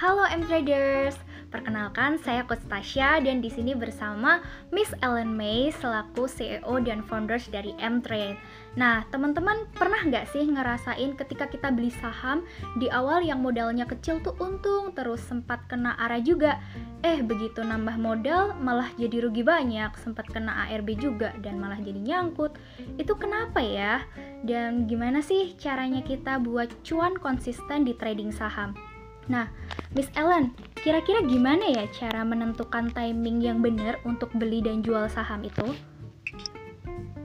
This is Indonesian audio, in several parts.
Halo M Traders, perkenalkan saya Coach Tasya dan di sini bersama Miss Ellen May selaku CEO dan founders dari M Trade. Nah, teman-teman pernah nggak sih ngerasain ketika kita beli saham di awal yang modalnya kecil tuh untung terus sempat kena arah juga. Eh, begitu nambah modal malah jadi rugi banyak, sempat kena ARB juga dan malah jadi nyangkut. Itu kenapa ya? Dan gimana sih caranya kita buat cuan konsisten di trading saham? Nah, Miss Ellen, kira-kira gimana ya cara menentukan timing yang benar untuk beli dan jual saham itu?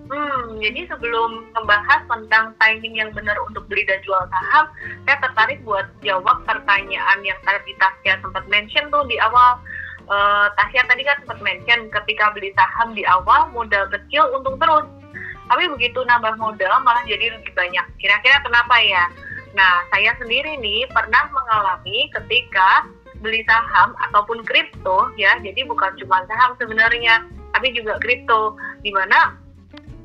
Hmm, jadi sebelum membahas tentang timing yang benar untuk beli dan jual saham, saya tertarik buat jawab pertanyaan yang tadi Tasya sempat mention tuh di awal. Uh, Tasya tadi kan sempat mention ketika beli saham di awal modal kecil untung terus. Tapi begitu nambah modal malah jadi lebih banyak. Kira-kira kenapa ya? Nah, saya sendiri nih pernah mengalami ketika beli saham ataupun kripto ya, jadi bukan cuma saham sebenarnya, tapi juga kripto. Di mana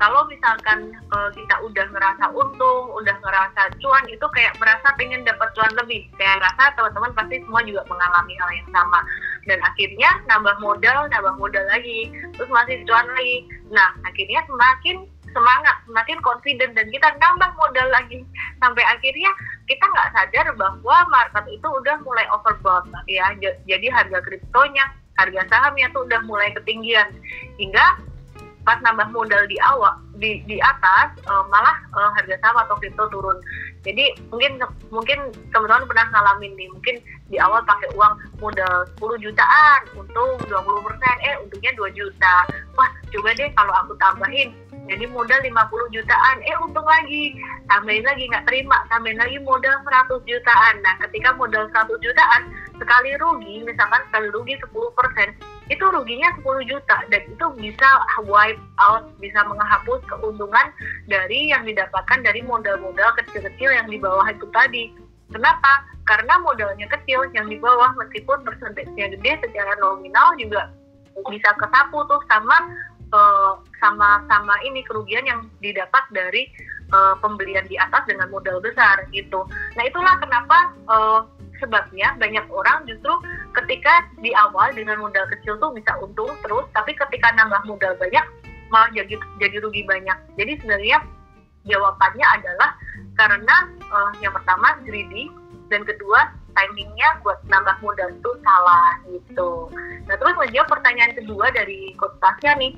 kalau misalkan uh, kita udah ngerasa untung, udah ngerasa cuan, itu kayak merasa pengen dapat cuan lebih. Saya rasa teman-teman pasti semua juga mengalami hal yang sama. Dan akhirnya nambah modal, nambah modal lagi, terus masih cuan lagi. Nah, akhirnya semakin semangat, semakin confident dan kita nambah modal lagi sampai akhirnya kita nggak sadar bahwa market itu udah mulai overbought ya. Jadi harga kriptonya, harga sahamnya tuh udah mulai ketinggian hingga pas nambah modal di awal di di atas uh, malah uh, harga saham atau kripto turun. Jadi mungkin mungkin teman-teman pernah ngalamin nih, mungkin di awal pakai uang modal 10 jutaan, untung 20%, eh untungnya 2 juta. Wah, coba deh kalau aku tambahin jadi modal 50 jutaan. Eh untung lagi. Tambahin lagi nggak terima. Tambahin lagi modal 100 jutaan. Nah ketika modal 100 jutaan sekali rugi misalkan sekali rugi 10% itu ruginya 10 juta. Dan itu bisa wipe out bisa menghapus keuntungan dari yang didapatkan dari modal-modal kecil-kecil yang di bawah itu tadi. Kenapa? Karena modalnya kecil yang di bawah meskipun persentasenya gede secara nominal juga bisa kesapu tuh sama uh, sama sama ini kerugian yang didapat dari uh, pembelian di atas dengan modal besar gitu. Nah itulah kenapa uh, sebabnya banyak orang justru ketika di awal dengan modal kecil tuh bisa untung terus, tapi ketika nambah modal banyak malah jadi jadi rugi banyak. Jadi sebenarnya jawabannya adalah karena uh, yang pertama greedy dan kedua timingnya buat nambah modal itu salah gitu. Nah terus menjawab pertanyaan kedua dari coach Tasya nih,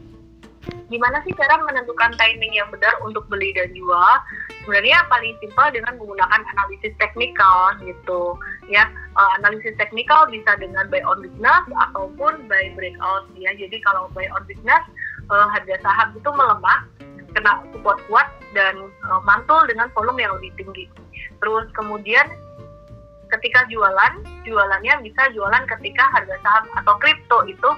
gimana sih cara menentukan timing yang benar untuk beli dan jual? Sebenarnya paling simpel dengan menggunakan analisis teknikal gitu. Ya, uh, analisis teknikal bisa dengan buy on weakness ataupun buy breakout ya. Jadi kalau buy on weakness uh, harga saham itu melemah kena support kuat dan uh, mantul dengan volume yang lebih tinggi. Terus kemudian ketika jualan, jualannya bisa jualan ketika harga saham atau kripto itu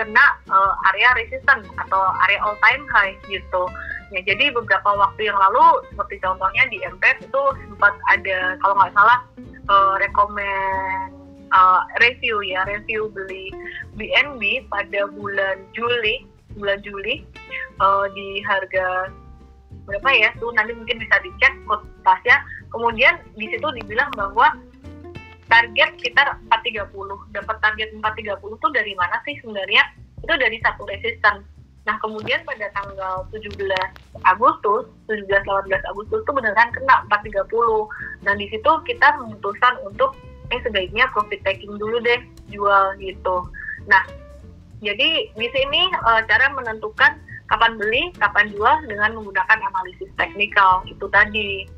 kena uh, area resisten atau area all time high gitu. Ya, jadi beberapa waktu yang lalu seperti contohnya di MPF itu sempat ada kalau nggak salah uh, rekomend uh, review ya review beli BNB pada bulan Juli bulan Juli uh, di harga berapa ya tuh nanti mungkin bisa dicek kotasnya kemudian di situ dibilang bahwa target sekitar 430 dapat target 430 itu dari mana sih sebenarnya? Itu dari satu resisten. Nah kemudian pada tanggal 17 Agustus 17 18 Agustus itu beneran kena 430 dan di situ kita memutuskan untuk eh sebaiknya profit taking dulu deh jual gitu. Nah jadi di sini e, cara menentukan kapan beli, kapan jual dengan menggunakan analisis teknikal. Itu tadi.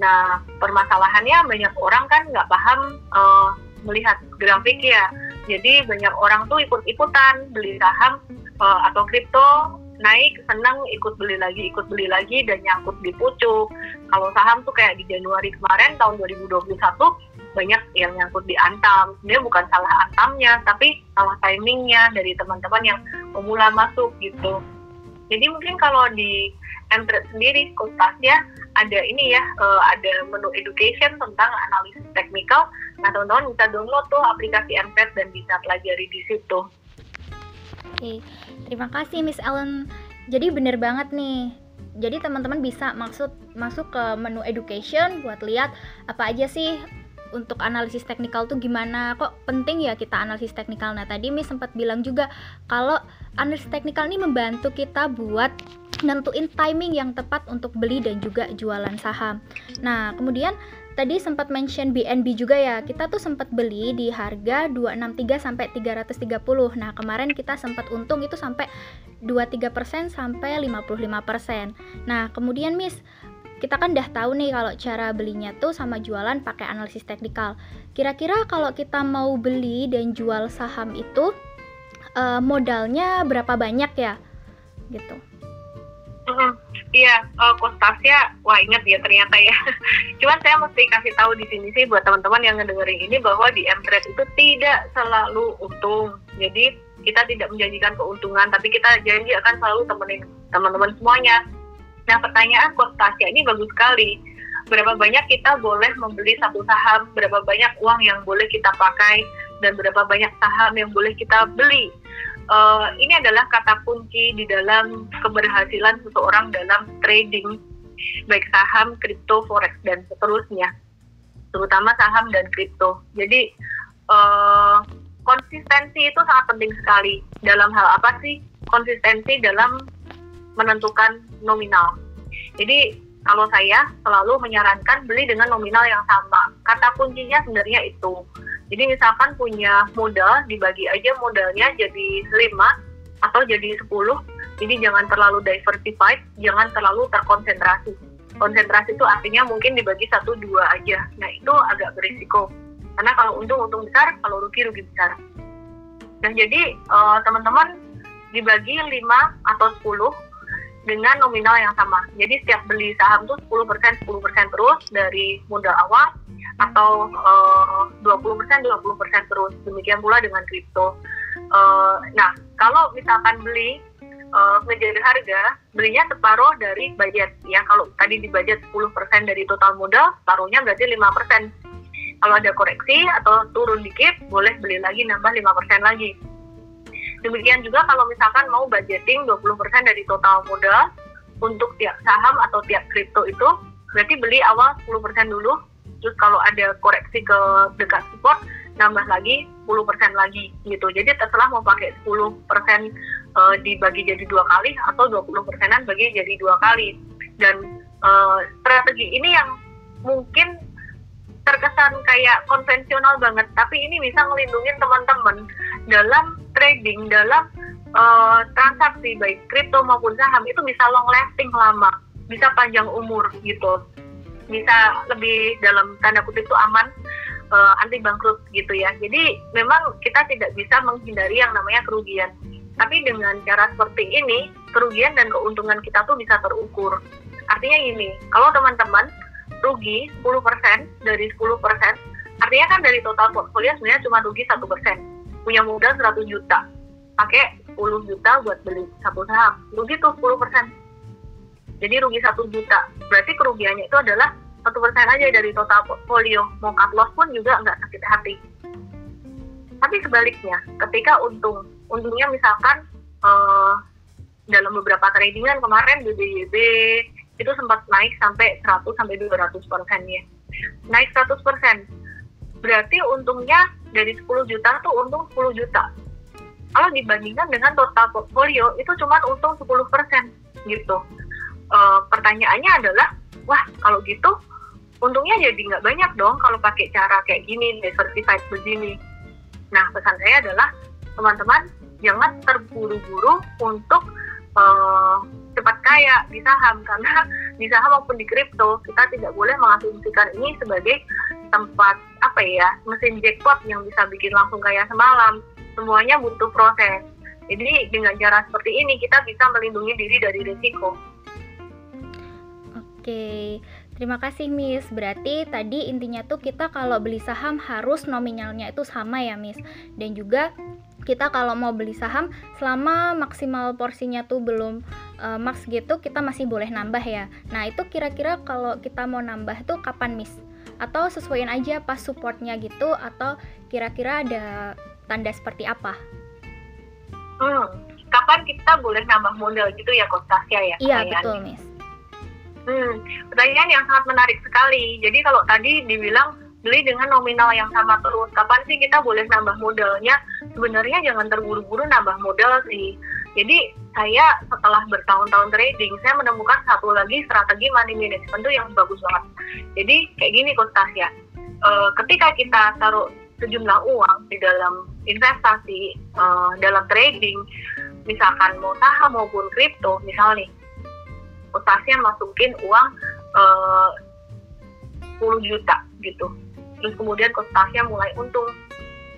Nah, permasalahannya banyak orang kan nggak paham uh, melihat grafik ya. Jadi banyak orang tuh ikut-ikutan beli saham uh, atau kripto naik senang ikut beli lagi ikut beli lagi dan nyangkut di pucuk. Kalau saham tuh kayak di Januari kemarin tahun 2021 banyak yang nyangkut di antam. Dia bukan salah antamnya tapi salah timingnya dari teman-teman yang pemula masuk gitu. Jadi mungkin kalau di Entret sendiri kutasnya ada ini ya uh, ada menu education tentang analisis teknikal nah teman-teman bisa download tuh aplikasi Entret dan bisa pelajari di situ oke terima kasih Miss Ellen jadi bener banget nih jadi teman-teman bisa maksud masuk ke menu education buat lihat apa aja sih untuk analisis teknikal tuh gimana? Kok penting ya kita analisis teknikal? Nah, tadi Miss sempat bilang juga kalau analisis teknikal ini membantu kita buat nentuin timing yang tepat untuk beli dan juga jualan saham. Nah, kemudian tadi sempat mention BNB juga ya. Kita tuh sempat beli di harga 263 sampai 330. Nah, kemarin kita sempat untung itu sampai 23% sampai 55%. Nah, kemudian Miss, kita kan udah tahu nih kalau cara belinya tuh sama jualan pakai analisis teknikal. Kira-kira kalau kita mau beli dan jual saham itu uh, modalnya berapa banyak ya? Gitu. Iya, uh, Coach wah ingat ya ternyata ya. Cuman saya mesti kasih tahu di sini sih buat teman-teman yang ngedengerin ini bahwa di M-Trade itu tidak selalu untung. Jadi kita tidak menjanjikan keuntungan, tapi kita janji akan selalu temenin teman-teman semuanya. Nah pertanyaan Coach ini bagus sekali. Berapa banyak kita boleh membeli satu saham, berapa banyak uang yang boleh kita pakai, dan berapa banyak saham yang boleh kita beli uh, ini adalah kata kunci di dalam keberhasilan seseorang dalam trading baik saham, kripto, forex dan seterusnya, terutama saham dan kripto. Jadi uh, konsistensi itu sangat penting sekali dalam hal apa sih? Konsistensi dalam menentukan nominal. Jadi kalau saya selalu menyarankan beli dengan nominal yang sama. Kata kuncinya sebenarnya itu. Jadi misalkan punya modal, dibagi aja modalnya jadi 5 atau jadi 10. Jadi jangan terlalu diversified, jangan terlalu terkonsentrasi. Konsentrasi itu artinya mungkin dibagi satu dua aja. Nah itu agak berisiko. Karena kalau untung untung besar, kalau rugi rugi besar. Nah jadi uh, teman-teman dibagi 5 atau 10 dengan nominal yang sama. Jadi setiap beli saham tuh 10% 10% terus dari modal awal atau uh, 20% 20% terus. Demikian pula dengan kripto. Uh, nah, kalau misalkan beli uh, ngejar harga, belinya separuh dari budget. Ya, kalau tadi di budget 10% dari total modal, separuhnya berarti 5%. Kalau ada koreksi atau turun dikit, boleh beli lagi nambah 5% lagi. Demikian juga kalau misalkan mau budgeting 20% dari total modal untuk tiap saham atau tiap kripto itu, berarti beli awal 10% dulu, terus kalau ada koreksi ke dekat support nambah lagi 10% lagi gitu. Jadi terserah mau pakai 10% uh, eh, dibagi jadi dua kali atau 20 persenan bagi jadi dua kali. Dan uh, strategi ini yang mungkin terkesan kayak konvensional banget tapi ini bisa ngelindungin teman-teman dalam trading dalam uh, transaksi baik kripto maupun saham itu bisa long lasting lama bisa panjang umur gitu bisa lebih dalam tanda kutip itu aman uh, anti bangkrut gitu ya. Jadi memang kita tidak bisa menghindari yang namanya kerugian. Tapi dengan cara seperti ini, kerugian dan keuntungan kita tuh bisa terukur. Artinya gini, kalau teman-teman rugi 10% dari 10%, artinya kan dari total portfolio sebenarnya cuma rugi 1%. Punya modal 100 juta, pakai 10 juta buat beli satu saham, rugi tuh 10% jadi rugi satu juta. Berarti kerugiannya itu adalah satu persen aja dari total portfolio. Mau cut loss pun juga nggak sakit hati. Tapi sebaliknya ketika untung untungnya misalkan uh, dalam beberapa tradingan kemarin BBYB itu sempat naik sampai 100 sampai 200 persen ya. Naik 100 persen. Berarti untungnya dari 10 juta tuh untung 10 juta. Kalau dibandingkan dengan total portfolio itu cuma untung 10 persen gitu uh, pertanyaannya adalah wah kalau gitu untungnya jadi nggak banyak dong kalau pakai cara kayak gini diversified begini. Nah pesan saya adalah teman-teman jangan terburu-buru untuk uh, cepat kaya di saham. Karena di saham maupun di kripto kita tidak boleh mengasumsikan ini sebagai tempat apa ya mesin jackpot yang bisa bikin langsung kaya semalam. Semuanya butuh proses. Jadi dengan cara seperti ini kita bisa melindungi diri dari risiko Oke, terima kasih Miss. Berarti tadi intinya tuh kita kalau beli saham harus nominalnya itu sama ya Miss. Dan juga kita kalau mau beli saham selama maksimal porsinya tuh belum uh, max gitu kita masih boleh nambah ya. Nah itu kira-kira kalau kita mau nambah tuh kapan Miss? Atau sesuaiin aja pas supportnya gitu atau kira-kira ada tanda seperti apa? Hmm, kapan kita boleh nambah modal gitu ya Coach Tasya ya? Iya betul Miss Hmm, pertanyaan yang sangat menarik sekali. Jadi kalau tadi dibilang beli dengan nominal yang sama terus. Kapan sih kita boleh nambah modalnya? Sebenarnya jangan terburu-buru nambah modal sih. Jadi saya setelah bertahun-tahun trading, saya menemukan satu lagi strategi money management tuh yang bagus banget. Jadi kayak gini Coach Tasya, e, ketika kita taruh sejumlah uang di dalam investasi, e, dalam trading, misalkan mau saham maupun kripto, misalnya Tasya masukin uang e, 10 juta gitu terus kemudian kostasnya mulai untung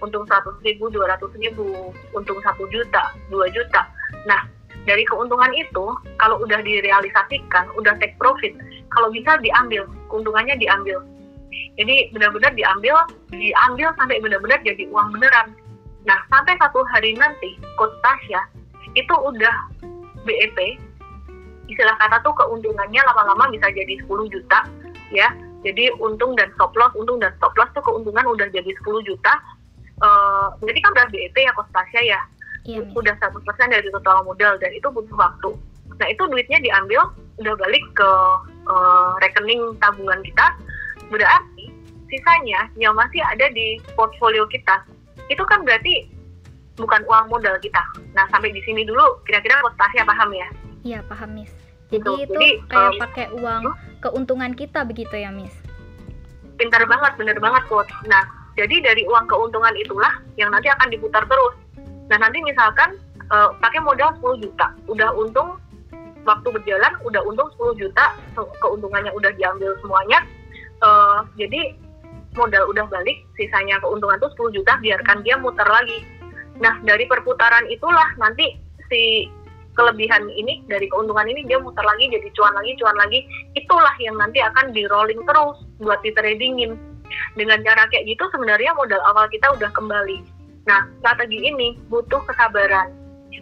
untung 100 ribu, 200 ribu, untung 1 juta, 2 juta. Nah, dari keuntungan itu, kalau udah direalisasikan, udah take profit, kalau bisa diambil, keuntungannya diambil. Jadi benar-benar diambil, diambil sampai benar-benar jadi uang beneran. Nah, sampai satu hari nanti, Coach Tasya itu udah BEP, istilah kata tuh keuntungannya lama-lama bisa jadi 10 juta, ya, jadi untung dan stop loss, untung dan stop loss tuh keuntungan udah jadi 10 juta. Uh, jadi kan udah BEP ya Kostasya ya. Iya, udah 100% dari total modal dan itu butuh waktu. Nah itu duitnya diambil udah balik ke uh, rekening tabungan kita. Berarti sisanya yang masih ada di portfolio kita itu kan berarti bukan uang modal kita. Nah sampai di sini dulu kira-kira Kostasya paham ya? Iya paham Miss. Jadi gitu. itu Jadi, kayak um, pakai uang keuntungan kita begitu ya, Miss? Pintar banget, bener banget, Coach. Nah, jadi dari uang keuntungan itulah yang nanti akan diputar terus. Nah, nanti misalkan uh, pakai modal 10 juta, udah untung waktu berjalan udah untung 10 juta, keuntungannya udah diambil semuanya. Uh, jadi modal udah balik, sisanya keuntungan tuh 10 juta, biarkan dia muter lagi. Nah, dari perputaran itulah nanti si kelebihan ini dari keuntungan ini dia muter lagi jadi cuan lagi cuan lagi. Itulah yang nanti akan di rolling terus buat di tradingin dengan cara kayak gitu sebenarnya modal awal kita udah kembali. Nah strategi ini butuh kesabaran.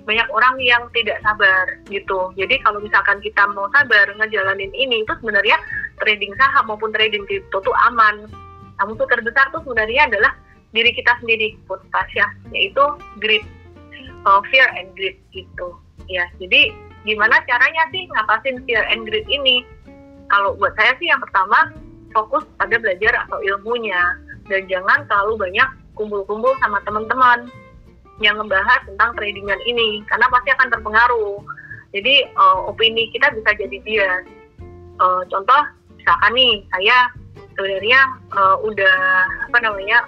Banyak orang yang tidak sabar gitu. Jadi kalau misalkan kita mau sabar ngejalanin ini itu sebenarnya trading saham maupun trading kripto tuh aman. Nah musuh terbesar tuh sebenarnya adalah diri kita sendiri Put Tasya yaitu greed uh, fear and greed gitu ya jadi gimana caranya sih ngatasin fear and greed ini? Kalau buat saya sih yang pertama fokus pada belajar atau ilmunya. Dan jangan terlalu banyak kumpul-kumpul sama teman-teman yang membahas tentang tradingan ini karena pasti akan terpengaruh. Jadi uh, opini kita bisa jadi bias. Uh, contoh misalkan nih saya sebenarnya uh, udah apa namanya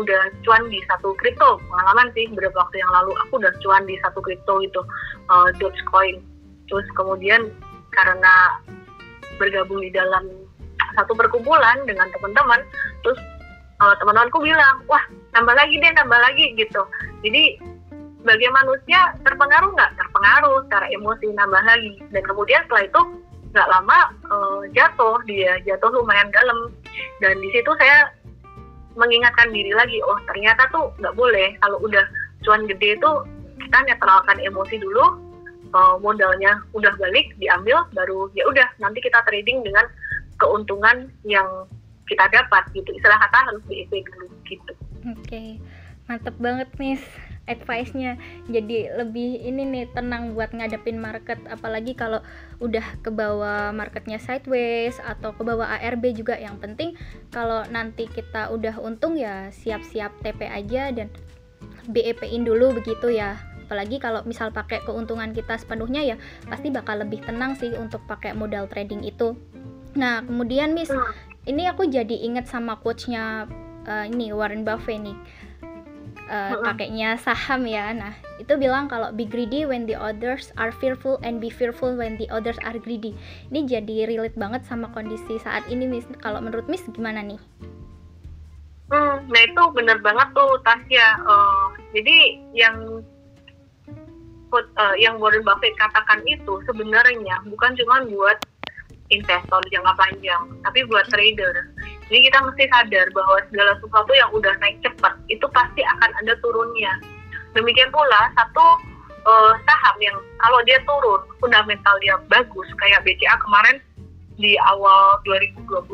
udah cuan di satu kripto. Pengalaman sih beberapa waktu yang lalu aku udah cuan di satu kripto itu uh, Dogecoin. Terus kemudian karena bergabung di dalam satu perkumpulan dengan teman-teman terus uh, teman-temanku bilang wah nambah lagi deh nambah lagi gitu. Jadi sebagai manusia terpengaruh nggak? Terpengaruh secara emosi nambah lagi. Dan kemudian setelah itu nggak lama uh, jatuh dia jatuh lumayan dalam. Dan di situ saya mengingatkan diri lagi oh ternyata tuh nggak boleh. Kalau udah cuan gede itu kita netralkan emosi dulu uh, modalnya udah balik diambil baru ya udah nanti kita trading dengan keuntungan yang kita dapat gitu. Istilah kata harus di dulu gitu. Oke okay. mantep banget nih advice-nya. Jadi lebih ini nih tenang buat ngadepin market. Apalagi kalau udah ke bawah marketnya sideways atau ke bawah ARB juga. Yang penting kalau nanti kita udah untung ya siap-siap TP aja dan BEP-in dulu begitu ya. Apalagi kalau misal pakai keuntungan kita sepenuhnya ya pasti bakal lebih tenang sih untuk pakai modal trading itu. Nah kemudian Miss ini aku jadi inget sama coachnya uh, ini Warren Buffett nih uh, kakeknya saham ya. Nah, itu bilang kalau be greedy when the others are fearful and be fearful when the others are greedy. Ini jadi relate banget sama kondisi saat ini, Miss. Kalau menurut Miss gimana nih? Hmm, nah itu bener banget tuh Tasya. Uh, jadi yang uh, yang Warren Buffett katakan itu sebenarnya bukan cuma buat investor jangka panjang, tapi buat trader. Jadi kita mesti sadar bahwa segala sesuatu yang udah naik cepat itu pasti akan ada turunnya. Demikian pula satu uh, saham yang kalau dia turun fundamental dia bagus kayak BCA kemarin di awal 2021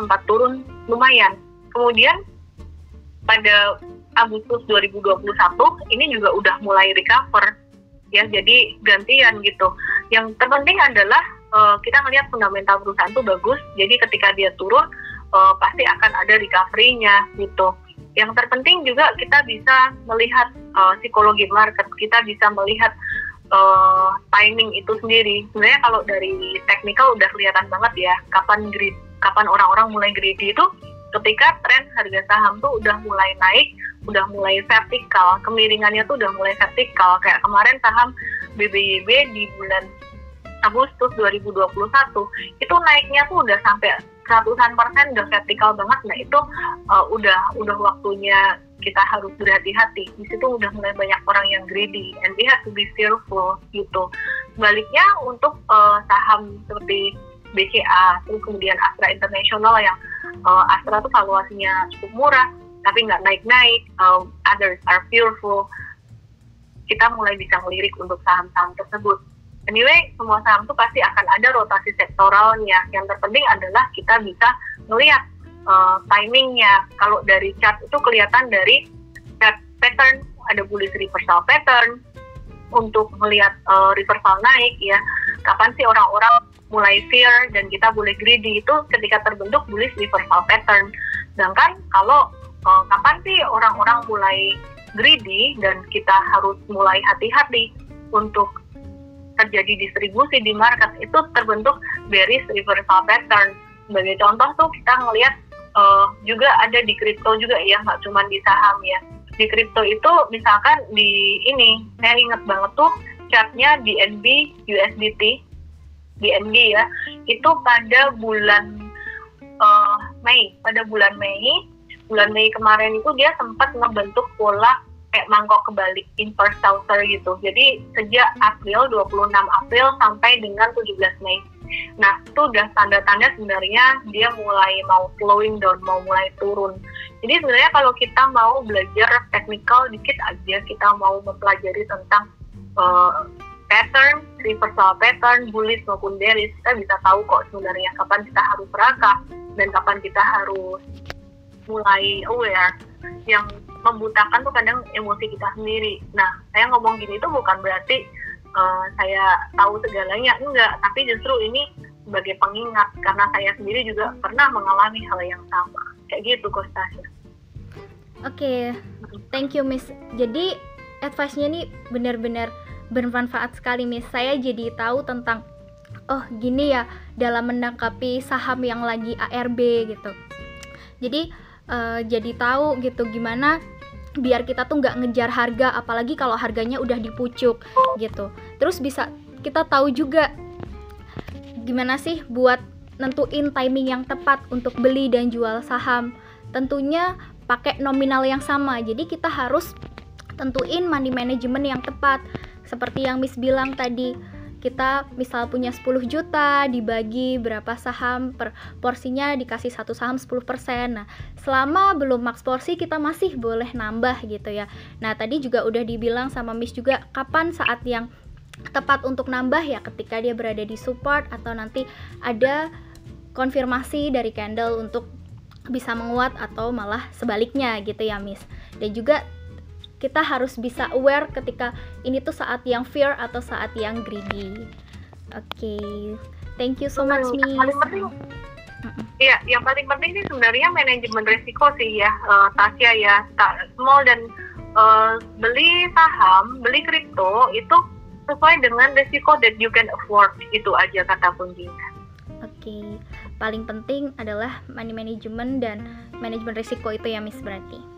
sempat turun lumayan. Kemudian pada Agustus 2021 ini juga udah mulai recover ya jadi gantian gitu. Yang terpenting adalah uh, kita melihat fundamental perusahaan itu bagus. Jadi ketika dia turun, uh, pasti akan ada recovery-nya gitu. Yang terpenting juga kita bisa melihat uh, psikologi market, kita bisa melihat uh, timing itu sendiri. Sebenarnya kalau dari teknikal udah kelihatan banget ya kapan greed, kapan orang-orang mulai greedy itu ketika tren harga saham tuh udah mulai naik, udah mulai vertikal, kemiringannya tuh udah mulai vertikal. Kayak kemarin saham BBYB di bulan Agustus 2021 itu naiknya tuh udah sampai ratusan persen udah vertikal banget nah itu uh, udah udah waktunya kita harus berhati-hati. Di situ udah mulai banyak orang yang greedy and we have to be fearful gitu. Sebaliknya untuk uh, saham seperti BCA terus kemudian Astra International yang uh, Astra tuh valuasinya cukup murah tapi nggak naik-naik uh, others are fearful. Kita mulai bisa melirik untuk saham-saham tersebut anyway semua saham itu pasti akan ada rotasi sektoralnya. Yang terpenting adalah kita bisa melihat uh, timingnya. Kalau dari chart itu kelihatan dari chart pattern ada bullish reversal pattern untuk melihat uh, reversal naik ya. Kapan sih orang-orang mulai fear dan kita boleh greedy? Itu ketika terbentuk bullish reversal pattern. Sedangkan kalau uh, kapan sih orang-orang mulai greedy dan kita harus mulai hati-hati untuk terjadi distribusi di market itu terbentuk bearish reversal pattern. Sebagai contoh tuh kita ngelihat uh, juga ada di kripto juga ya, nggak cuma di saham ya. Di kripto itu misalkan di ini, saya ingat banget tuh chartnya di NB USDT, di NB ya, itu pada bulan uh, Mei, pada bulan Mei, bulan Mei kemarin itu dia sempat ngebentuk pola kayak mangkok kebalik inverse saucer gitu. Jadi sejak April 26 April sampai dengan 17 Mei. Nah, itu udah tanda-tanda sebenarnya dia mulai mau slowing down, mau mulai turun. Jadi sebenarnya kalau kita mau belajar technical dikit aja, kita mau mempelajari tentang uh, pattern, reversal pattern, bullish maupun bearish, kita bisa tahu kok sebenarnya kapan kita harus serakah dan kapan kita harus mulai aware yang membutakan tuh kadang emosi kita sendiri. Nah, saya ngomong gini tuh bukan berarti uh, saya tahu segalanya, enggak. Tapi justru ini sebagai pengingat karena saya sendiri juga pernah mengalami hal yang sama. Kayak gitu, Kostasya. Oke, okay. thank you, Miss. Jadi advice-nya ini benar-benar bermanfaat sekali, Miss. Saya jadi tahu tentang oh gini ya dalam menangkapi saham yang lagi ARB gitu. Jadi uh, jadi tahu gitu gimana biar kita tuh nggak ngejar harga apalagi kalau harganya udah dipucuk gitu. Terus bisa kita tahu juga gimana sih buat nentuin timing yang tepat untuk beli dan jual saham. Tentunya pakai nominal yang sama jadi kita harus tentuin money management yang tepat. Seperti yang Miss bilang tadi kita misal punya 10 juta dibagi berapa saham per porsinya dikasih satu saham 10% nah selama belum max porsi kita masih boleh nambah gitu ya. Nah tadi juga udah dibilang sama Miss juga kapan saat yang tepat untuk nambah ya? Ketika dia berada di support atau nanti ada konfirmasi dari candle untuk bisa menguat atau malah sebaliknya gitu ya Miss. Dan juga kita harus bisa aware ketika ini tuh saat yang fear atau saat yang greedy. Oke, okay. thank you so much, Miss. Paling penting, Iya, yang paling penting sih sebenarnya manajemen risiko sih ya, uh, Tasya ya. Small dan uh, beli saham, beli kripto itu sesuai dengan risiko that you can afford. Itu aja kata kuncinya. Oke, okay. paling penting adalah money management dan manajemen risiko itu ya, Miss berarti.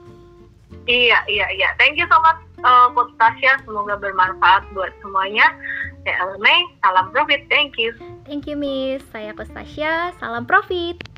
Iya, iya, iya. Thank you so much, uh, Coach Tasya. Semoga bermanfaat buat semuanya. Saya Elme, salam profit. Thank you. Thank you, Miss. Saya Coach Tasya. Salam profit.